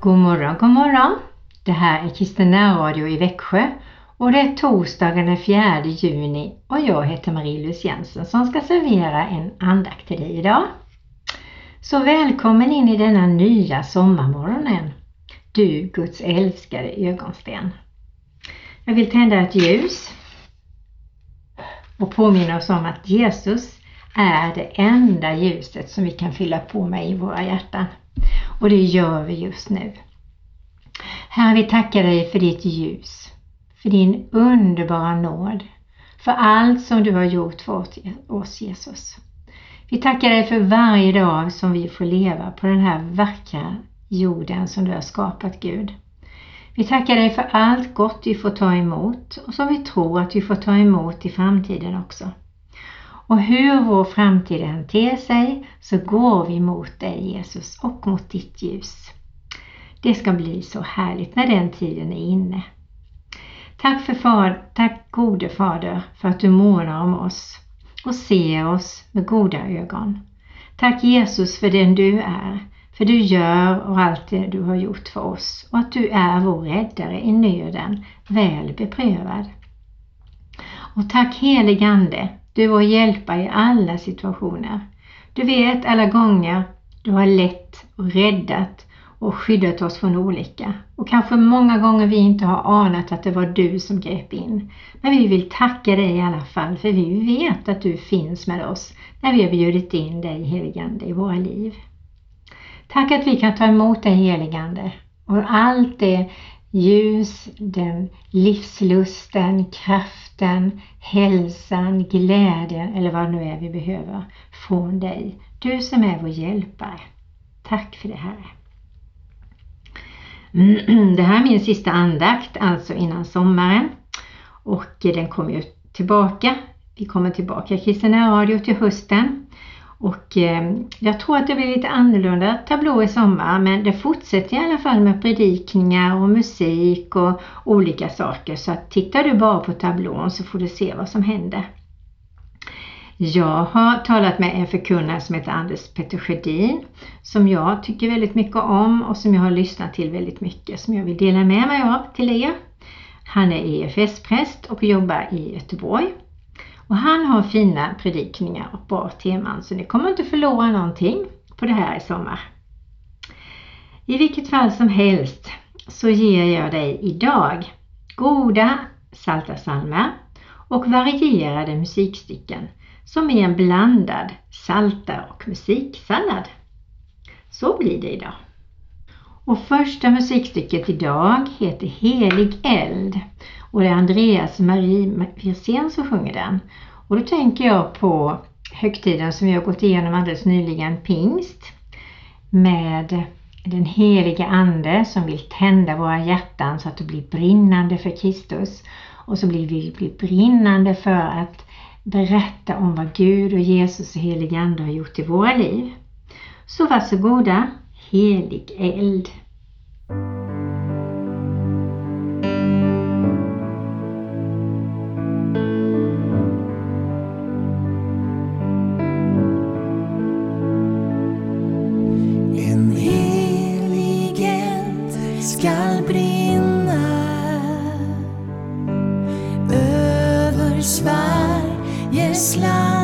God morgon, god morgon! Det här är Kristen Radio i Växjö och det är torsdagen den 4 juni och jag heter Marie-Louise Jensen som ska servera en andakt till dig idag. Så välkommen in i denna nya sommarmorgonen, du Guds älskade ögonsten. Jag vill tända ett ljus och påminna oss om att Jesus är det enda ljuset som vi kan fylla på med i våra hjärtan. Och det gör vi just nu. Herre, vi tackar dig för ditt ljus, för din underbara nåd, för allt som du har gjort för oss Jesus. Vi tackar dig för varje dag som vi får leva på den här vackra jorden som du har skapat Gud. Vi tackar dig för allt gott vi får ta emot och som vi tror att vi får ta emot i framtiden också. Och hur vår framtid än ter sig så går vi mot dig Jesus och mot ditt ljus. Det ska bli så härligt när den tiden är inne. Tack, för far, tack gode Fader för att du månar om oss och ser oss med goda ögon. Tack Jesus för den du är, för du gör och allt det du har gjort för oss och att du är vår räddare i nöden, väl beprövad. Och tack heligande du är vår hjälpare i alla situationer. Du vet alla gånger du har lett och räddat och skyddat oss från olycka. Och kanske många gånger vi inte har anat att det var du som grep in. Men vi vill tacka dig i alla fall för vi vet att du finns med oss när vi har bjudit in dig heligande i våra liv. Tack att vi kan ta emot dig heligande och allt det ljus, den livslusten, kraften, hälsan, glädjen eller vad det nu är vi behöver från dig. Du som är vår hjälpare. Tack för det Herre. Det här är min sista andakt, alltså innan sommaren. Och den kommer ju tillbaka. Vi kommer tillbaka i Kristina Radio till hösten. Och eh, jag tror att det blir lite annorlunda tablå i sommar men det fortsätter i alla fall med predikningar och musik och olika saker. Så att tittar du bara på tablån så får du se vad som händer. Jag har talat med en förkunnare som heter Anders Petter Sjödin som jag tycker väldigt mycket om och som jag har lyssnat till väldigt mycket som jag vill dela med mig av till er. Han är EFS-präst och jobbar i Göteborg. Och han har fina predikningar och bra teman så ni kommer inte förlora någonting på det här i sommar. I vilket fall som helst så ger jag dig idag goda salta salmer och varierade musikstycken som är en blandad salta och musiksallad. Så blir det idag. Och första musikstycket idag heter Helig eld och det är Andreas Marie Wirsén som sjunger den. Och då tänker jag på högtiden som vi har gått igenom alldeles nyligen, pingst, med den heliga Ande som vill tända våra hjärtan så att det blir brinnande för Kristus och så blir vi blir brinnande för att berätta om vad Gud och Jesus och helig Ande har gjort i våra liv. Så varsågoda, helig eld. Yes, love.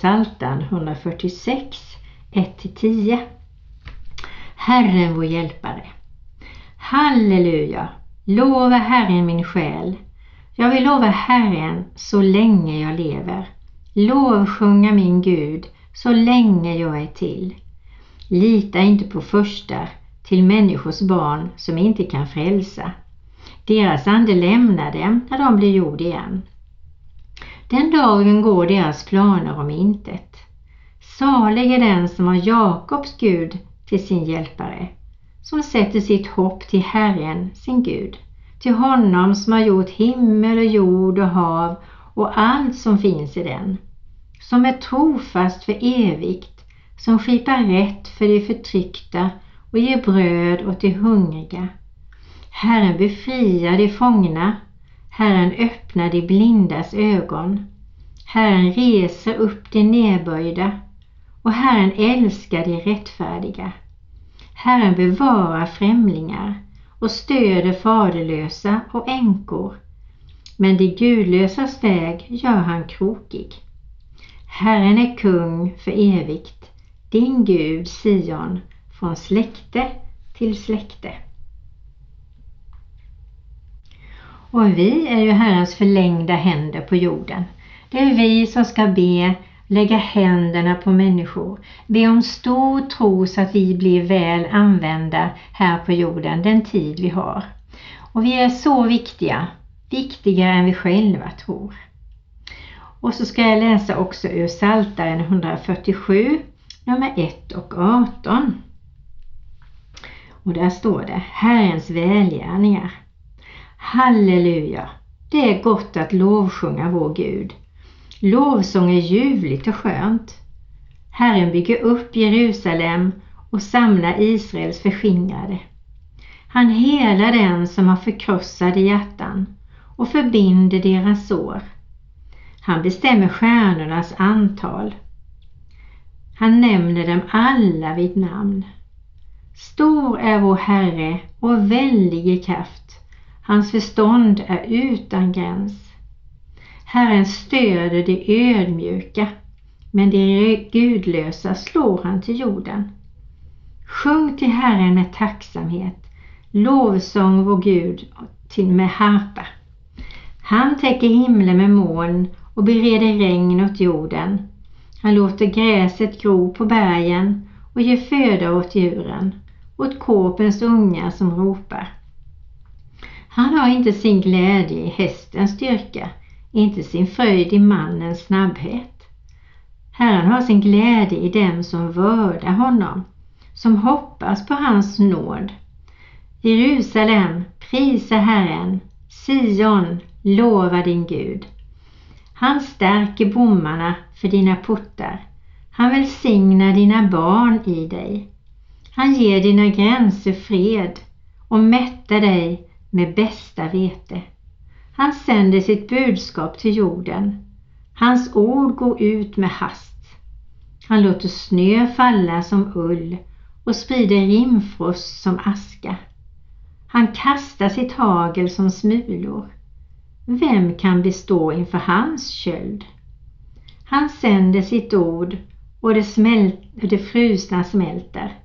Psaltaren 146, 1-10. Herren vår hjälpare. Halleluja! Lova Herren min själ. Jag vill lova Herren så länge jag lever. Lovsjunga min Gud så länge jag är till. Lita inte på första till människors barn som inte kan frälsa. Deras ande lämnar dem när de blir jord igen. Den dagen går deras planer om intet. Salig är den som har Jakobs Gud till sin hjälpare, som sätter sitt hopp till Herren, sin Gud, till honom som har gjort himmel och jord och hav och allt som finns i den, som är trofast för evigt, som skipar rätt för de förtryckta och ger bröd åt de hungriga. Herren befriar de fångna, Herren öppnar de blindas ögon. Herren reser upp de nedböjda och Herren älskar de rättfärdiga. Herren bevarar främlingar och stöder faderlösa och änkor. Men de gudlösas väg gör han krokig. Herren är kung för evigt, din Gud Sion, från släkte till släkte. Och vi är ju Herrens förlängda händer på jorden. Det är vi som ska be, lägga händerna på människor, be om stor tro så att vi blir väl använda här på jorden den tid vi har. Och vi är så viktiga, viktigare än vi själva tror. Och så ska jag läsa också ur Psaltaren 147, nummer 1 och 18. Och där står det Herrens välgärningar. Halleluja! Det är gott att lovsjunga vår Gud. Lovsång är ljuvligt och skönt. Herren bygger upp Jerusalem och samlar Israels förskingrade. Han helar den som har förkrossade hjärtan och förbinder deras sår. Han bestämmer stjärnornas antal. Han nämner dem alla vid namn. Stor är vår Herre och väldig i kraft. Hans förstånd är utan gräns. Herren stöder de ödmjuka, men de gudlösa slår han till jorden. Sjung till Herren med tacksamhet, lovsång vår Gud till med harpa. Han täcker himlen med moln och bereder regn åt jorden. Han låter gräset gro på bergen och ger föda åt djuren, åt korpens ungar som ropar. Han har inte sin glädje i hästens styrka, inte sin fröjd i mannens snabbhet. Herren har sin glädje i dem som vördar honom, som hoppas på hans nåd. Jerusalem, prisa Herren, Sion, lova din Gud. Han stärker bommarna för dina portar. Han välsignar dina barn i dig. Han ger dina gränser fred och mättar dig med bästa vete. Han sänder sitt budskap till jorden. Hans ord går ut med hast. Han låter snö falla som ull och sprider rimfrost som aska. Han kastar sitt hagel som smulor. Vem kan bestå inför hans köld? Han sänder sitt ord och det, smält, det frusna smälter.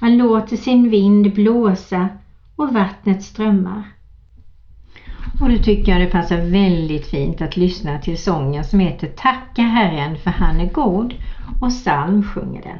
Han låter sin vind blåsa och vattnet strömmar. Och då tycker jag det passar väldigt fint att lyssna till sången som heter Tacka Herren för han är god och psalm sjunger den.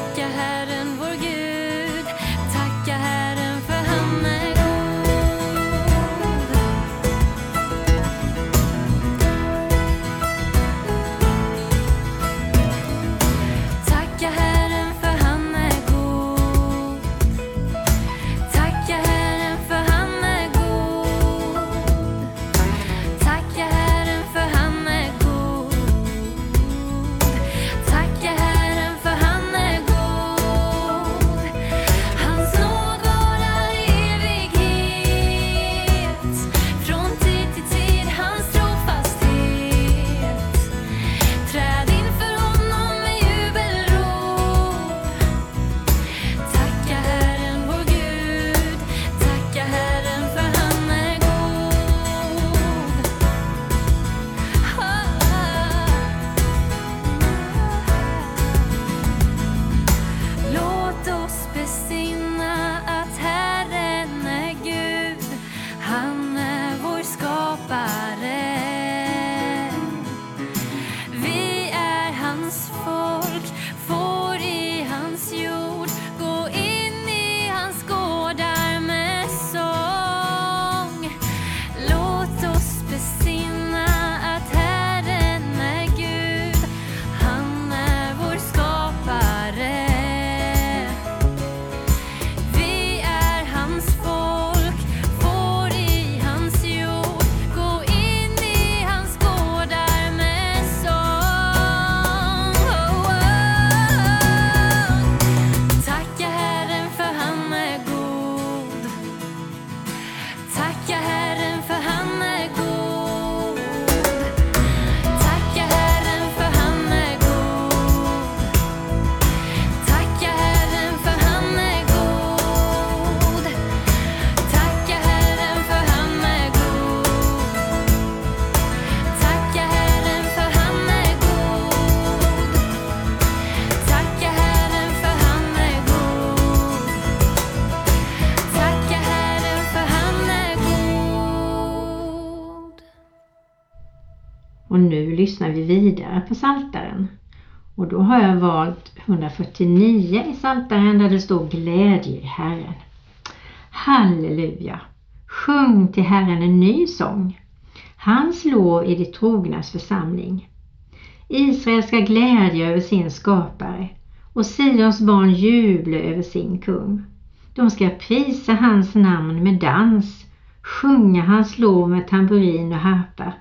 Tacka Herren vår Gud. Vi vidare på Saltaren. Och då har jag valt 149 i Saltaren där det står glädje i Herren. Halleluja! Sjung till Herren en ny sång. Hans lov i de trognas församling. Israel ska glädja över sin skapare och Sions barn jubla över sin kung. De ska prisa hans namn med dans, sjunga hans lov med tamburin och harpa.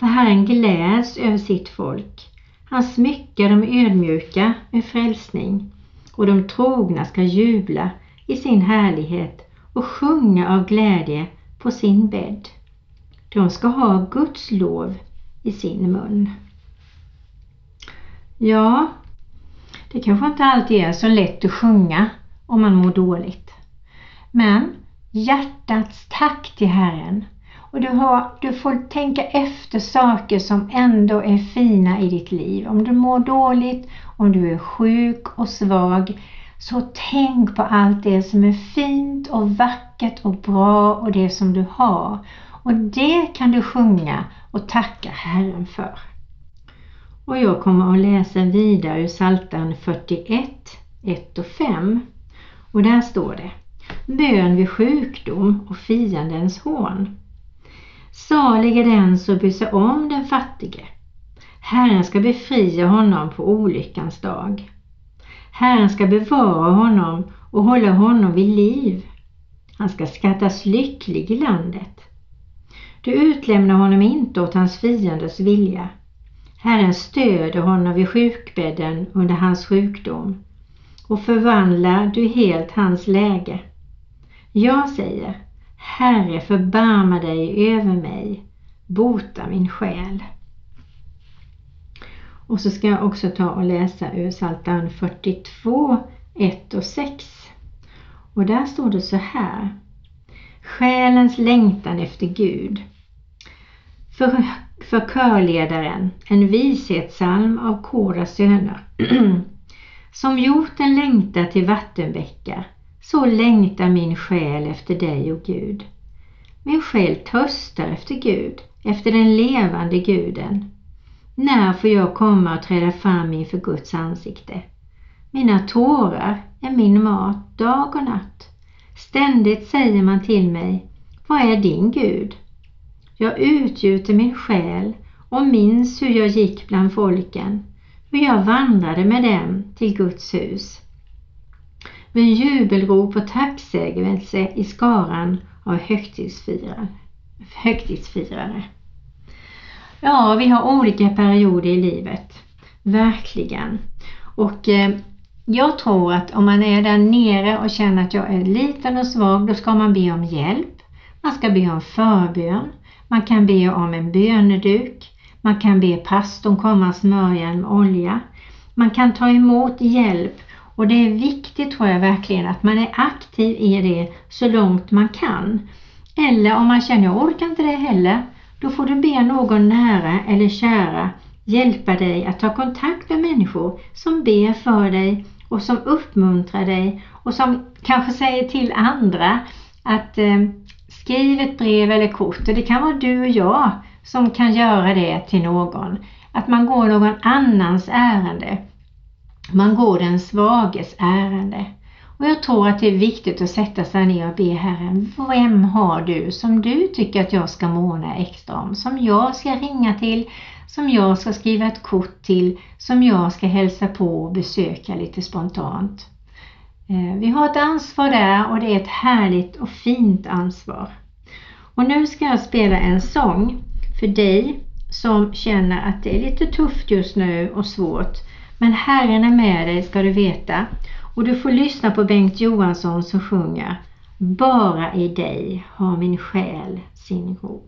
För Herren gläds över sitt folk. Han smyckar de ödmjuka med frälsning och de trogna ska jubla i sin härlighet och sjunga av glädje på sin bädd. De ska ha Guds lov i sin mun. Ja, det kanske inte alltid är så lätt att sjunga om man mår dåligt. Men hjärtats tack till Herren. Och du, har, du får tänka efter saker som ändå är fina i ditt liv. Om du mår dåligt, om du är sjuk och svag, så tänk på allt det som är fint och vackert och bra och det som du har. Och det kan du sjunga och tacka Herren för. Och jag kommer att läsa vidare ur Psaltaren 41, 1 och 5. Och där står det Bön vid sjukdom och fiendens hån. Salig är den som bryr sig om den fattige. Herren ska befria honom på olyckans dag. Herren ska bevara honom och hålla honom vid liv. Han ska skattas lycklig i landet. Du utlämnar honom inte åt hans fienders vilja. Herren stöder honom vid sjukbädden under hans sjukdom och förvandlar du helt hans läge. Jag säger, Herre förbarma dig över mig, bota min själ. Och så ska jag också ta och läsa ur Psaltaren 42, 1 och 6. Och där står det så här. Själens längtan efter Gud. För, för körledaren, en vishetssalm av Koras söner. Som gjort en längtan till vattenbäckar, så längtar min själ efter dig, o Gud. Min själ törstar efter Gud, efter den levande guden. När får jag komma och träda fram inför Guds ansikte? Mina tårar är min mat dag och natt. Ständigt säger man till mig, vad är din Gud? Jag utgjuter min själ och minns hur jag gick bland folken, hur jag vandrade med dem till Guds hus. Med jubelrop och tacksägelse i skaran av högtidsfirare. högtidsfirare. Ja, vi har olika perioder i livet. Verkligen. Och eh, jag tror att om man är där nere och känner att jag är liten och svag, då ska man be om hjälp. Man ska be om förbön. Man kan be om en böneduk. Man kan be pastorn komma och smörja en olja. Man kan ta emot hjälp och det är viktigt tror jag verkligen att man är aktiv i det så långt man kan. Eller om man känner jag orkar inte det heller, då får du be någon nära eller kära hjälpa dig att ta kontakt med människor som ber för dig och som uppmuntrar dig och som kanske säger till andra att eh, skriv ett brev eller kort och det kan vara du och jag som kan göra det till någon. Att man går någon annans ärende. Man går den svages ärende. Och jag tror att det är viktigt att sätta sig ner och be Herren, vem har du som du tycker att jag ska måna extra om? Som jag ska ringa till, som jag ska skriva ett kort till, som jag ska hälsa på och besöka lite spontant. Eh, vi har ett ansvar där och det är ett härligt och fint ansvar. Och nu ska jag spela en sång för dig som känner att det är lite tufft just nu och svårt. Men Herren är med dig ska du veta. Och du får lyssna på Bengt Johansson som sjunger Bara i dig har min själ sin ro.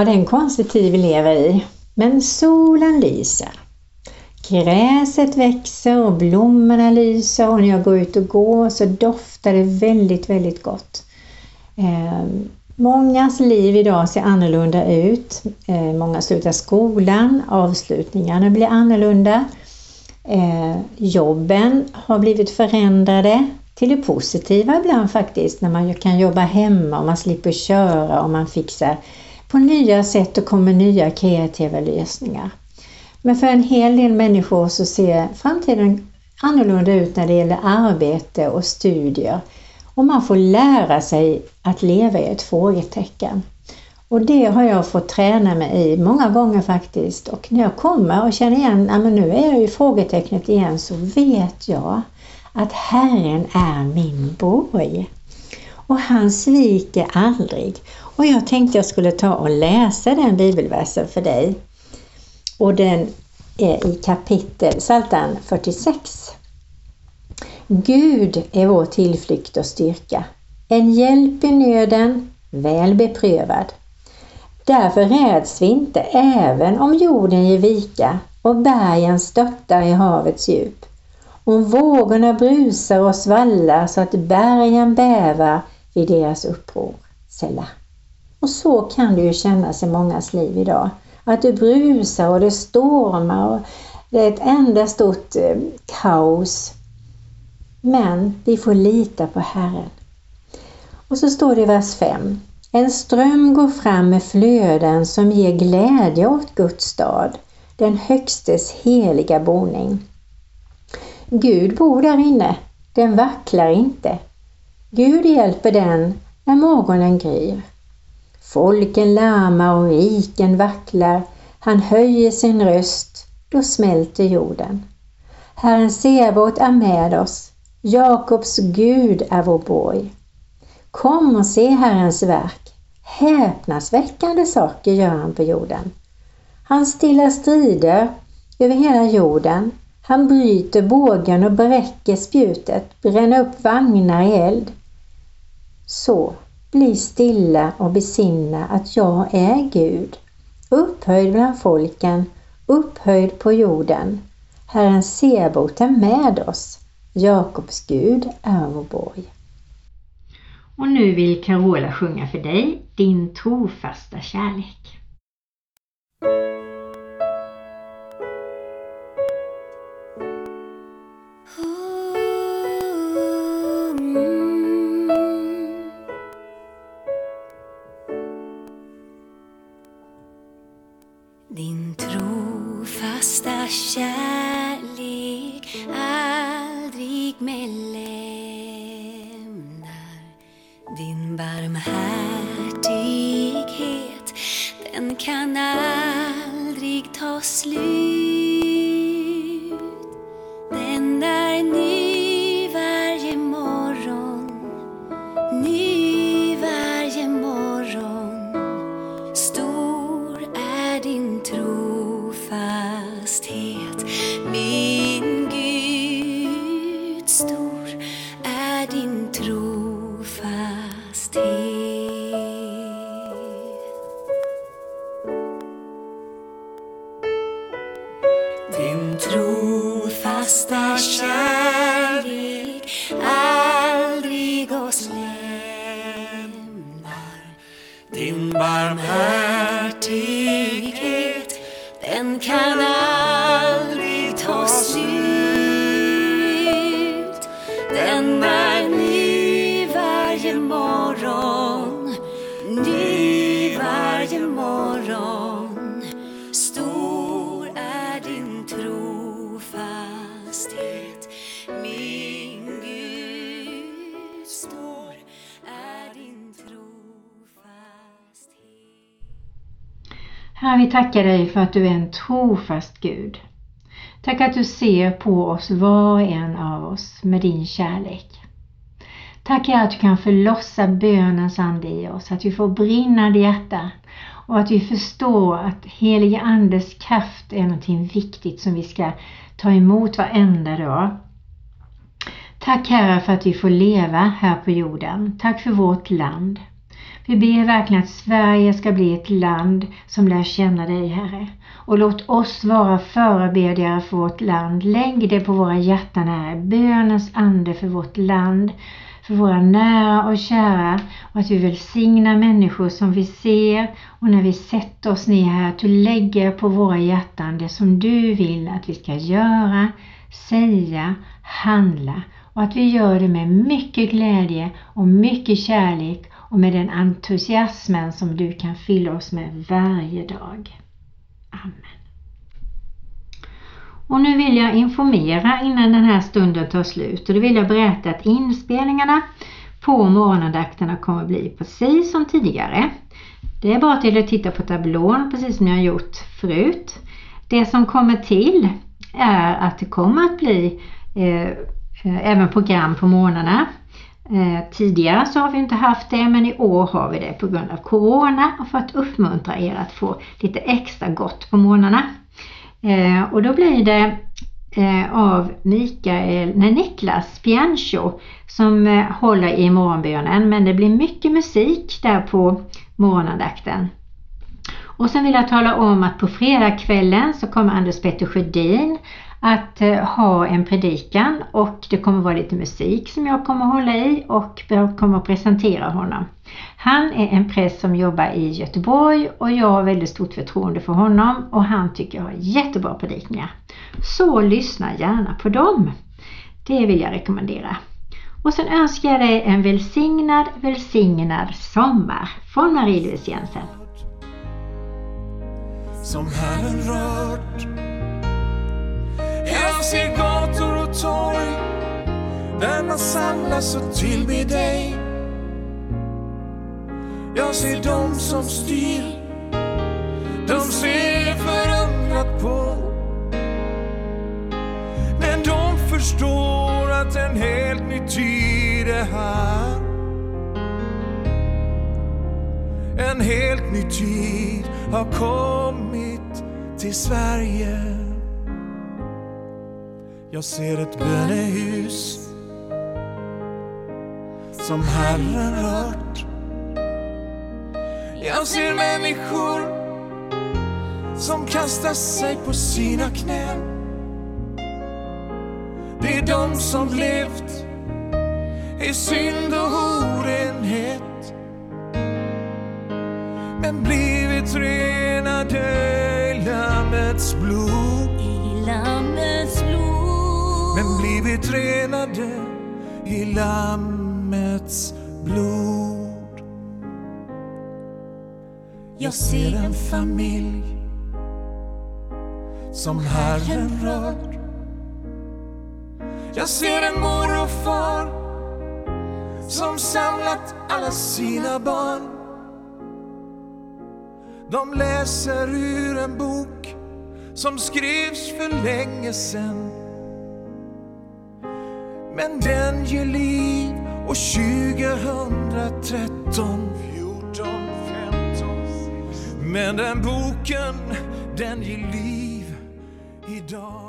Ja, det är en konstig tid vi lever i. Men solen lyser. Gräset växer och blommorna lyser och när jag går ut och går så doftar det väldigt, väldigt gott. Eh, mångas liv idag ser annorlunda ut. Eh, många slutar skolan, avslutningarna blir annorlunda. Eh, jobben har blivit förändrade till det positiva ibland faktiskt när man kan jobba hemma och man slipper köra och man fixar på nya sätt och kommer nya kreativa lösningar. Men för en hel del människor så ser framtiden annorlunda ut när det gäller arbete och studier och man får lära sig att leva i ett frågetecken. Och det har jag fått träna mig i många gånger faktiskt och när jag kommer och känner igen, att nu är jag i frågetecknet igen så vet jag att Herren är min borg. Och han sviker aldrig. Och jag tänkte jag skulle ta och läsa den bibelversen för dig. Och den är i kapitel Psaltaren 46. Gud är vår tillflykt och styrka, en hjälp i nöden, väl beprövad. Därför räds vi inte även om jorden ger vika och bergen störtar i havets djup. Om vågorna brusar och svallar så att bergen bävar vid deras uppror. Selah. Och så kan det ju kännas i mångas liv idag. Att det brusar och det stormar och det är ett enda stort eh, kaos. Men vi får lita på Herren. Och så står det i vers 5. En ström går fram med flöden som ger glädje åt Guds stad, den högstes heliga boning. Gud bor där inne, den vacklar inte. Gud hjälper den när morgonen gryr. Folken larmar och riken vacklar, han höjer sin röst, då smälter jorden. Herren Sebaot är med oss, Jakobs Gud är vår borg. Kom och se Herrens verk, häpnadsväckande saker gör han på jorden. Han stillar strider över hela jorden, han bryter bågen och bräcker spjutet, bränner upp vagnar i eld. Så, bli stilla och besinna att jag är Gud, upphöjd bland folken, upphöjd på jorden. Herren Sebot är med oss, Jakobs Gud är vår borg. Och nu vill Carola sjunga för dig din trofasta kärlek. Din trofasta kärlek. Din vi tackar dig för att du är en trofast Gud. Tack att du ser på oss var och en av oss med din kärlek. Tack Herre att du kan förlossa bönens ande i oss, att vi får brinnande hjärta och att vi förstår att helige Andes kraft är någonting viktigt som vi ska ta emot varenda dag. Tack Herre för att vi får leva här på jorden. Tack för vårt land. Vi ber verkligen att Sverige ska bli ett land som lär känna dig, Herre. Och låt oss vara förebedjare för vårt land. Lägg det på våra hjärtan, Herre. Bönens ande för vårt land, för våra nära och kära. Och att vi välsignar människor som vi ser. Och när vi sätter oss ner här, att du lägger på våra hjärtan det som du vill att vi ska göra, säga, handla. Och att vi gör det med mycket glädje och mycket kärlek och med den entusiasmen som du kan fylla oss med varje dag. Amen. Och nu vill jag informera innan den här stunden tar slut och då vill jag berätta att inspelningarna på morgonandakterna kommer bli precis som tidigare. Det är bara till att titta på tablån precis som jag har gjort förut. Det som kommer till är att det kommer att bli eh, eh även program på morgnarna Eh, tidigare så har vi inte haft det men i år har vi det på grund av Corona och för att uppmuntra er att få lite extra gott på morgnarna. Eh, och då blir det eh, av Mikael, nej, Niklas Piancho som håller i morgonbönen men det blir mycket musik där på morgonandakten. Och sen vill jag tala om att på fredagskvällen så kommer Anders Petter Sjödin att eh, ha en predikan och det kommer vara lite musik som jag kommer hålla i och jag kommer presentera honom. Han är en präst som jobbar i Göteborg och jag har väldigt stort förtroende för honom och han tycker jag har jättebra predikningar. Så lyssna gärna på dem. Det vill jag rekommendera. Och sen önskar jag dig en välsignad, välsignad sommar från Marie-Louise Jensen. som Herren rört. Jag ser gator och torg där man samlas och tillber dig. Jag ser dem som styr, de ser förundrat på. Men de förstår att en helt ny tid är här. En helt ny tid har kommit till Sverige. Jag ser ett bönehus som Herren rört. Jag ser människor som kastar sig på sina knän. Det är de som levt i synd och orenhet men blivit renade i Lammets blod. Vi blivit renade i Lammets blod. Jag ser en familj som Herren rört. Jag ser en mor och far som samlat alla sina barn. De läser ur en bok som skrevs för länge sen. Men den ger liv och 2013 14, 15 Men den boken, den ger liv idag